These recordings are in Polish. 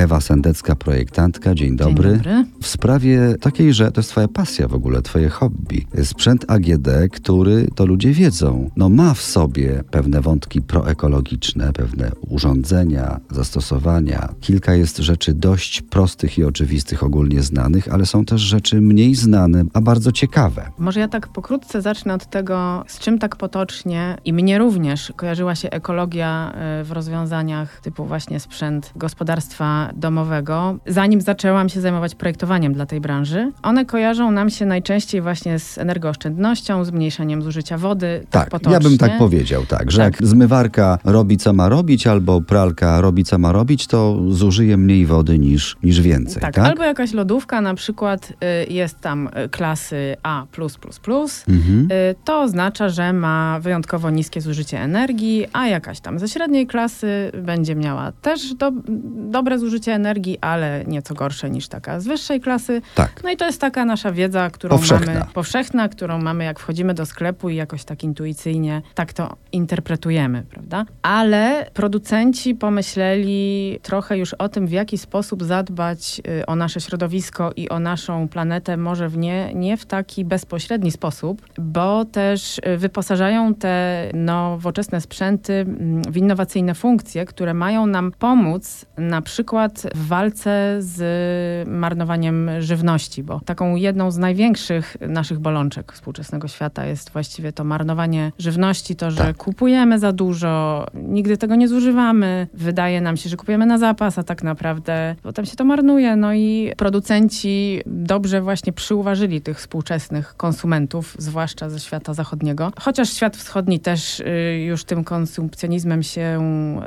Ewa Sendecka, projektantka. Dzień dobry. Dzień dobry. W sprawie takiej, że to jest twoja pasja w ogóle, twoje hobby. Sprzęt AGD, który, to ludzie wiedzą, no ma w sobie pewne wątki proekologiczne, pewne urządzenia, zastosowania. Kilka jest rzeczy dość prostych i oczywistych, ogólnie znanych, ale są też rzeczy mniej znane, a bardzo ciekawe. Może ja tak pokrótce zacznę od tego, z czym tak potocznie i mnie również kojarzyła się ekologia y, w rozwiązaniach typu właśnie sprzęt gospodarstwa domowego. Zanim zaczęłam się zajmować projektowaniem dla tej branży, one kojarzą nam się najczęściej właśnie z energooszczędnością, zmniejszeniem zużycia wody. Tak, potocznie. ja bym tak powiedział, tak, że Tak. jak zmywarka robi co ma robić, albo pralka robi co ma robić, to zużyje mniej wody niż, niż więcej, tak? Tak, albo jakaś lodówka na przykład y, jest tam y, klasy A+++, Mhm. y, to oznacza, że ma wyjątkowo niskie zużycie energii, a jakaś tam ze średniej klasy będzie miała też do, dobre zużycie energii, ale nieco gorsze niż taka z wyższej klasy. Tak. No i to jest taka nasza wiedza, którą Powszechna. mamy powszechna, którą mamy jak wchodzimy do sklepu i jakoś tak intuicyjnie tak to interpretujemy, prawda? Ale producenci pomyśleli trochę już o tym, w jaki sposób zadbać y, o nasze środowisko i o naszą planetę, może w nie, nie w taki bezpośredni sposób, bo też y, wyposażają te nowoczesne sprzęty mm, w innowacyjne funkcje, które mają nam pomóc na przykład w walce z marnowaniem żywności, bo taką jedną z największych naszych bolączek współczesnego świata jest właściwie to marnowanie żywności, to, że Tak. kupujemy za dużo, nigdy tego nie zużywamy, wydaje nam się, że kupujemy na zapas, a tak naprawdę potem się to marnuje. No i producenci dobrze właśnie przyuważyli tych współczesnych konsumentów, zwłaszcza ze świata zachodniego. Chociaż świat wschodni też y, już tym konsumpcjonizmem się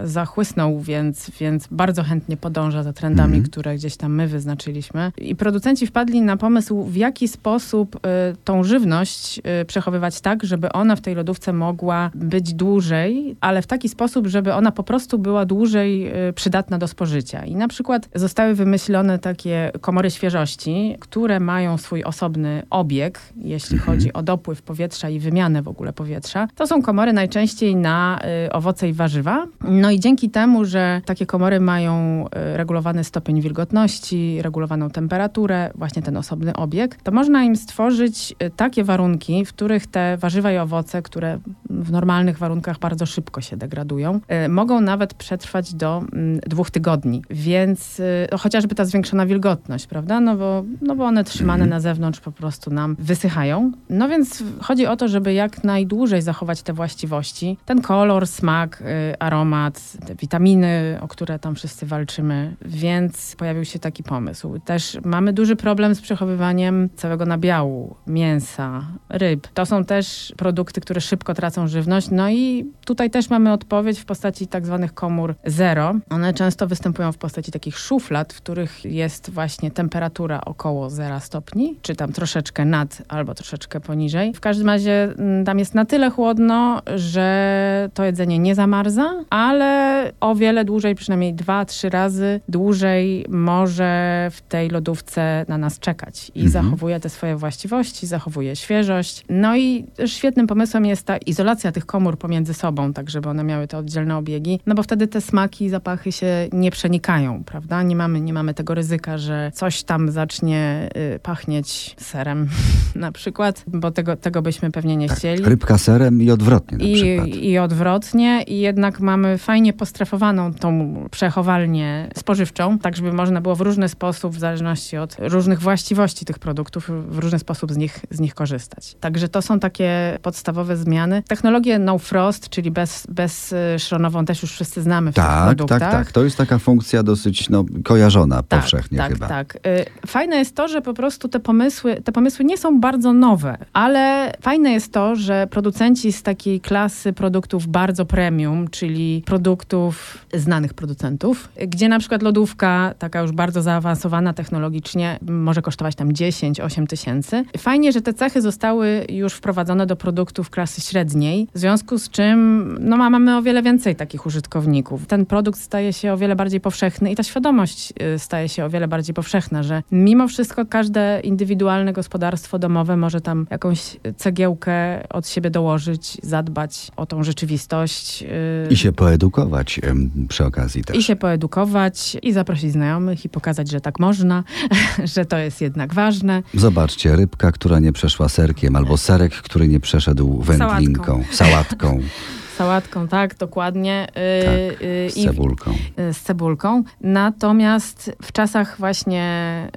zachłysnął, więc, więc bardzo chętnie podąża za trendami, Mhm. które gdzieś tam my wyznaczyliśmy. I producenci wpadli na pomysł, w jaki sposób y, tą żywność y, przechowywać tak, żeby ona w tej lodówce mogła być dłużej, ale w taki sposób, żeby ona po prostu była dłużej y, przydatna do spożycia. I na przykład zostały wymyślone takie komory świeżości, które mają swój osobny obieg, jeśli chodzi o dopływ powietrza i wymianę w ogóle powietrza. To są komory najczęściej na y, owoce i warzywa. No i dzięki temu, że takie komory mają y, regulowany stopień wilgotności, regulowaną temperaturę, właśnie ten osobny obieg, to można im stworzyć y, takie warunki, w których te warzywa i owoce, które w normalnych warunkach bardzo szybko się degradują, y, mogą nawet przetrwać do mm, dwóch tygodni. Więc y, no, chociażby ta zwiększona wilgotność, prawda? No bo, no bo one trzymane na zewnątrz po prostu nam wysychają. No więc chodzi o to, żeby jak najdłużej zachować te właściwości. Ten kolor, smak, aromat, te witaminy, o które tam wszyscy walczymy. Więc pojawił się taki pomysł. Też mamy duży problem z przechowywaniem całego nabiału, mięsa, ryb. To są też produkty, które szybko tracą żywność. No i tutaj też mamy odpowiedź w postaci tak zwanych komór zero. One często występują w postaci takich szuflad, w których jest właśnie temperatura około 0 stopni, czy tam troszeczkę nad albo troszeczkę poniżej. W każdym razie mm, tam jest na tyle chłodno, że to jedzenie nie zamarza, ale o wiele dłużej, przynajmniej dwa, trzy razy dłużej może w tej lodówce na nas czekać i Mhm. zachowuje te swoje właściwości, zachowuje świeżość. No i świetnym pomysłem jest ta izolacja tych komór pomiędzy sobą, tak żeby one miały te oddzielne obiegi, no bo wtedy te smaki i zapachy się nie przenikają, prawda? Nie mamy, nie mamy tego ryzyka, że coś tam zacznie y, pachnieć serem na przykład, bo tego, tego byśmy pewnie nie chcieli. Rybka serem i odwrotnie na przykład. I, I odwrotnie, i jednak mamy fajnie postrefowaną tą przechowalnię spożywczą, tak żeby można było w różny sposób, w zależności od różnych właściwości tych produktów, w różny sposób z nich, z nich korzystać. Także to są takie podstawowe zmiany. Technologię no frost, czyli bez, bezszronową też już wszyscy znamy w tych Tak, produktach. tak, tak. To jest taka funkcja dosyć no, kojarzona Tak, powszechnie tak, chyba. Tak, Y, Fajne jest to, że po prostu te pomysły, te pomysły nie są bardzo nowe, ale fajne jest to, że producenci z takiej klasy produktów bardzo premium, czyli produktów znanych producentów, gdzie na przykład lodówka, taka już bardzo zaawansowana technologicznie, może kosztować tam 10-8 tysięcy. Fajnie, że te cechy zostały już wprowadzone do produktów klasy średniej, w związku z czym no, ma- mamy o wiele więcej takich użytkowników. Ten produkt staje się o wiele bardziej powszechny i ta świadomość y, staje się o wiele bardziej powszechna, że mimo wszystko każde indywidualne gospodarstwo domowe może tam jakąś cegiełkę od siebie dołożyć, zadbać o tą rzeczywistość. y, I się poedukować przy okazji też. i się poedukować, i zaprosić znajomych i pokazać, że tak można, że to jest jednak ważne. Zobaczcie, rybka, która nie przeszła serkiem, albo serek, który nie przeszedł wędlinką, sałatką. sałatką. Sałatką, tak, dokładnie. Tak, y, z cebulką. I, z cebulką. Natomiast w czasach właśnie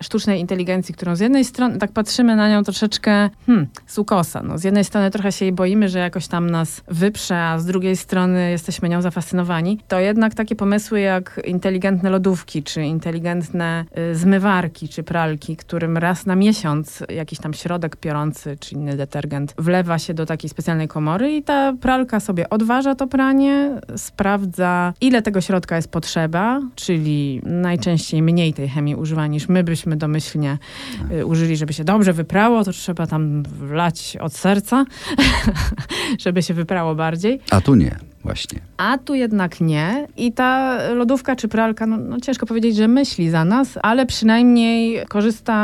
sztucznej inteligencji, którą z jednej strony tak patrzymy na nią troszeczkę hmm, z ukosa. No, z jednej strony trochę się jej boimy, że jakoś tam nas wyprze, a z drugiej strony jesteśmy nią zafascynowani, to jednak takie pomysły jak inteligentne lodówki, czy inteligentne y, zmywarki, czy pralki, którym raz na miesiąc jakiś tam środek piorący, czy inny detergent wlewa się do takiej specjalnej komory i ta pralka sobie odwraca odważa to pranie, sprawdza, ile tego środka jest potrzeba, czyli najczęściej mniej tej chemii używa niż my byśmy domyślnie y, użyli, żeby się dobrze wyprało, to trzeba tam wlać od serca, żeby się wyprało bardziej. A tu nie właśnie. A tu jednak nie. I ta lodówka czy pralka, no, no, ciężko powiedzieć, że myśli za nas, ale przynajmniej korzysta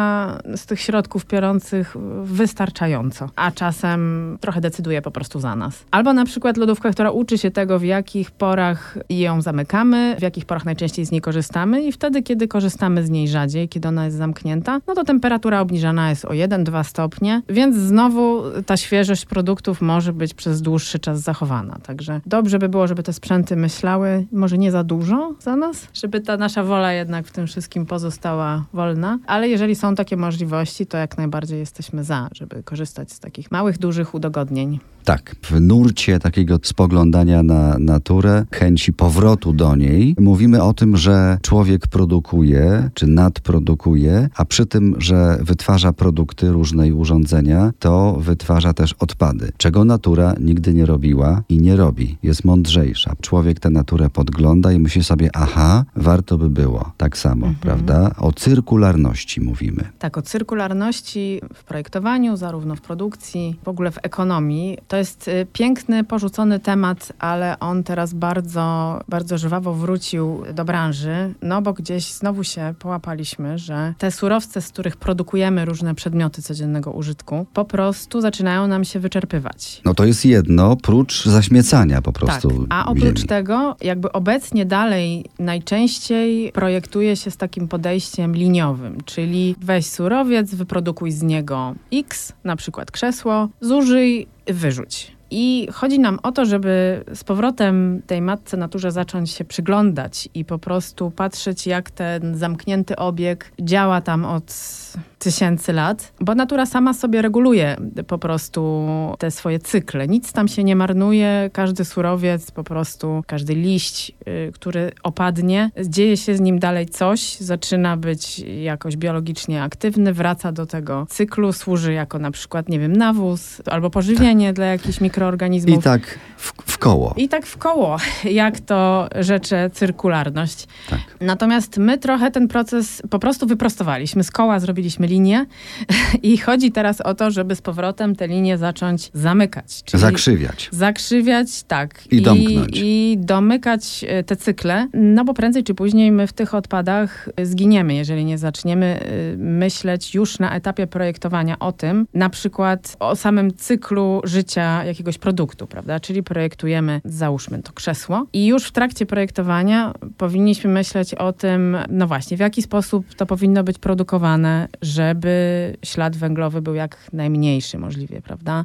z tych środków piorących wystarczająco. A czasem trochę decyduje po prostu za nas. Albo na przykład lodówka, która uczy się tego, w jakich porach ją zamykamy, w jakich porach najczęściej z niej korzystamy i wtedy, kiedy korzystamy z niej rzadziej, kiedy ona jest zamknięta, no to temperatura obniżana jest o 1-2 stopnie, więc znowu ta świeżość produktów może być przez dłuższy czas zachowana. Także dobrze dobrze by było, żeby te sprzęty myślały może nie za dużo za nas, żeby ta nasza wola jednak w tym wszystkim pozostała wolna, ale jeżeli są takie możliwości, to jak najbardziej jesteśmy za, żeby korzystać z takich małych, dużych udogodnień. Tak, w nurcie takiego spoglądania na naturę, chęci powrotu do niej, mówimy o tym, że człowiek produkuje czy nadprodukuje, a przy tym, że wytwarza produkty różne i urządzenia, to wytwarza też odpady, czego natura nigdy nie robiła i nie robi. Jest mądrzejsza. Człowiek tę naturę podgląda i myśli sobie, aha, warto by było. Tak samo, mhm. prawda? O cyrkularności mówimy. Tak, o cyrkularności w projektowaniu, zarówno w produkcji, w ogóle w ekonomii. To jest y, piękny, porzucony temat, ale on teraz bardzo, bardzo żwawo wrócił do branży, no bo gdzieś znowu się połapaliśmy, że te surowce, z których produkujemy różne przedmioty codziennego użytku, po prostu zaczynają nam się wyczerpywać. No to jest jedno, prócz zaśmiecania po prostu. Tak, a oprócz ziemi. tego, jakby obecnie dalej najczęściej projektuje się z takim podejściem liniowym, czyli weź surowiec, wyprodukuj z niego X, na przykład krzesło, zużyj wyrzuć. I chodzi nam o to, żeby z powrotem tej matce naturze zacząć się przyglądać i po prostu patrzeć, jak ten zamknięty obieg działa tam od tysięcy lat, bo natura sama sobie reguluje po prostu te swoje cykle. Nic tam się nie marnuje, każdy surowiec, po prostu każdy liść, y, który opadnie, dzieje się z nim dalej coś, zaczyna być jakoś biologicznie aktywny, wraca do tego cyklu, służy jako na przykład, nie wiem, nawóz albo pożywienie tak. dla jakichś mikroorganizmów. I tak w, w, koło. I tak w koło, jak to rzecze cyrkularność. Tak. Natomiast my trochę ten proces po prostu wyprostowaliśmy. Z koła zrobiliśmy linię i chodzi teraz o to, żeby z powrotem te linie zacząć zamykać. zakrzywiać. Zakrzywiać, tak. I, I domknąć. I domykać e, te cykle, no bo prędzej czy później my w tych odpadach zginiemy, jeżeli nie zaczniemy e, myśleć już na etapie projektowania o tym, na przykład o samym cyklu życia jakiegoś produktu, prawda? Czyli projektujemy, załóżmy to krzesło i już w trakcie projektowania powinniśmy myśleć o tym, no właśnie, w jaki sposób to powinno być produkowane, żeby ślad węglowy był jak najmniejszy możliwie, prawda?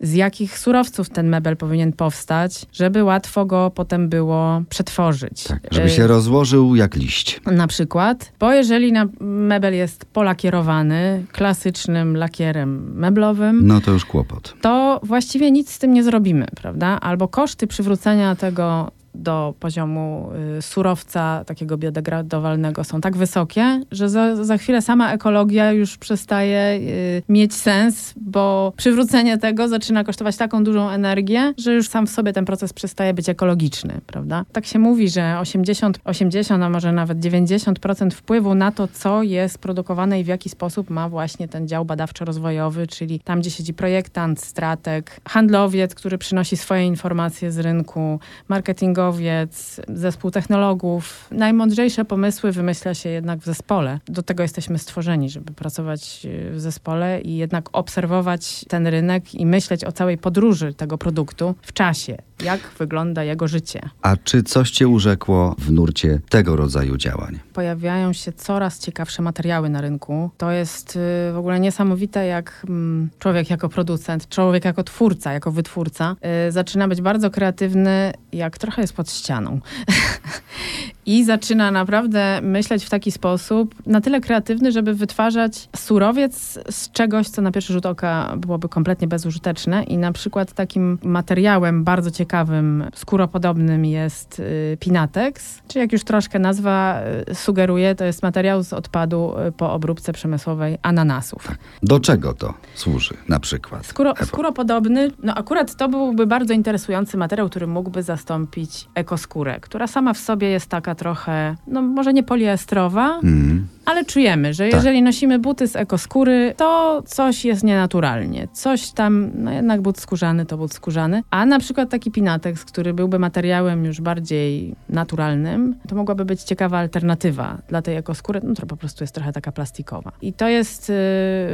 z jakich surowców ten mebel powinien powstać, żeby łatwo go potem było przetworzyć. Tak, żeby się rozłożył jak liść. Na przykład, bo jeżeli mebel jest polakierowany klasycznym lakierem meblowym, no to już kłopot. To właściwie nic z tym nie zrobimy, prawda? Albo koszty przywrócenia tego do poziomu y, surowca takiego biodegradowalnego są tak wysokie, że za, za chwilę sama ekologia już przestaje y, mieć sens, bo przywrócenie tego zaczyna kosztować taką dużą energię, że już sam w sobie ten proces przestaje być ekologiczny, prawda? Tak się mówi, że 80, 80 a może nawet 90% wpływu na to, co jest produkowane i w jaki sposób ma właśnie ten dział badawczo-rozwojowy, czyli tam, gdzie siedzi projektant, strateg, handlowiec, który przynosi swoje informacje z rynku, marketingowy, naukowiec, zespół technologów. Najmądrzejsze pomysły wymyśla się jednak w zespole. Do tego jesteśmy stworzeni, żeby pracować e, w zespole i jednak obserwować ten rynek i myśleć o całej podróży tego produktu w czasie jak wygląda jego życie. A czy coś cię urzekło w nurcie tego rodzaju działań? Pojawiają się coraz ciekawsze materiały na rynku. To jest y, w ogóle niesamowite, jak mm, człowiek jako producent, człowiek jako twórca, jako wytwórca y, zaczyna być bardzo kreatywny, jak trochę jest pod ścianą. I zaczyna naprawdę myśleć w taki sposób, na tyle kreatywny, żeby wytwarzać surowiec z czegoś, co na pierwszy rzut oka byłoby kompletnie bezużyteczne. I na przykład takim materiałem bardzo ciekawym, skóropodobnym jest y, Pinatex, czy jak już troszkę nazwa y, sugeruje, to jest materiał z odpadu y, po obróbce przemysłowej ananasów. Do czego to służy na przykład? Skóro, Ewo? skóropodobny, no akurat to byłby bardzo interesujący materiał, który mógłby zastąpić ekoskórę, która sama w sobie jest taka trochę, no może nie poliestrowa, Mm. Ale czujemy, że Tak. jeżeli nosimy buty z ekoskóry, to coś jest nienaturalnie. Coś tam, no jednak but skórzany to but skórzany. A na przykład taki Pinatex, który byłby materiałem już bardziej naturalnym, to mogłaby być ciekawa alternatywa dla tej ekoskóry, no to po prostu jest trochę taka plastikowa. I to jest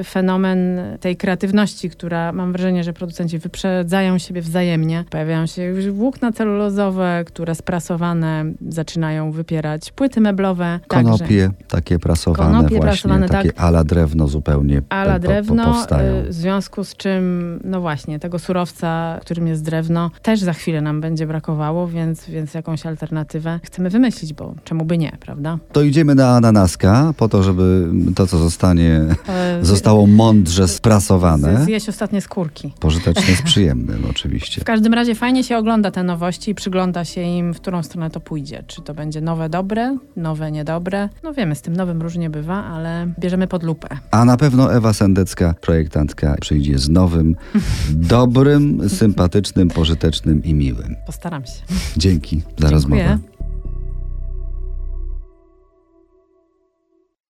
y, fenomen tej kreatywności, która mam wrażenie, że producenci wyprzedzają siebie wzajemnie. Pojawiają się już włókna celulozowe, które sprasowane zaczynają wypierać płyty meblowe. Także- Konopie takie prasowane Konopie właśnie, prasowane, takie tak. ala drewno zupełnie ala po- po- drewno, powstają. y, w związku z czym, no właśnie, tego surowca, którym jest drewno, też za chwilę nam będzie brakowało, więc, więc jakąś alternatywę chcemy wymyślić, bo czemu by nie, prawda? To idziemy na ananaska, po to, żeby to, co zostanie, E, zostało mądrze sprasowane. Zjeść ostatnie skórki. Pożyteczne jest przyjemnym oczywiście. W każdym razie fajnie się ogląda te nowości i przygląda się im, w którą stronę to pójdzie. Czy to będzie nowe dobre, nowe niedobre. No wiemy, z tym nowym różnie bywa, ale bierzemy pod lupę. A na pewno Ewa Sendecka, projektantka, przyjdzie z nowym, dobrym, sympatycznym, pożytecznym i miłym. Postaram się. Dzięki za Dziękuję. rozmowę.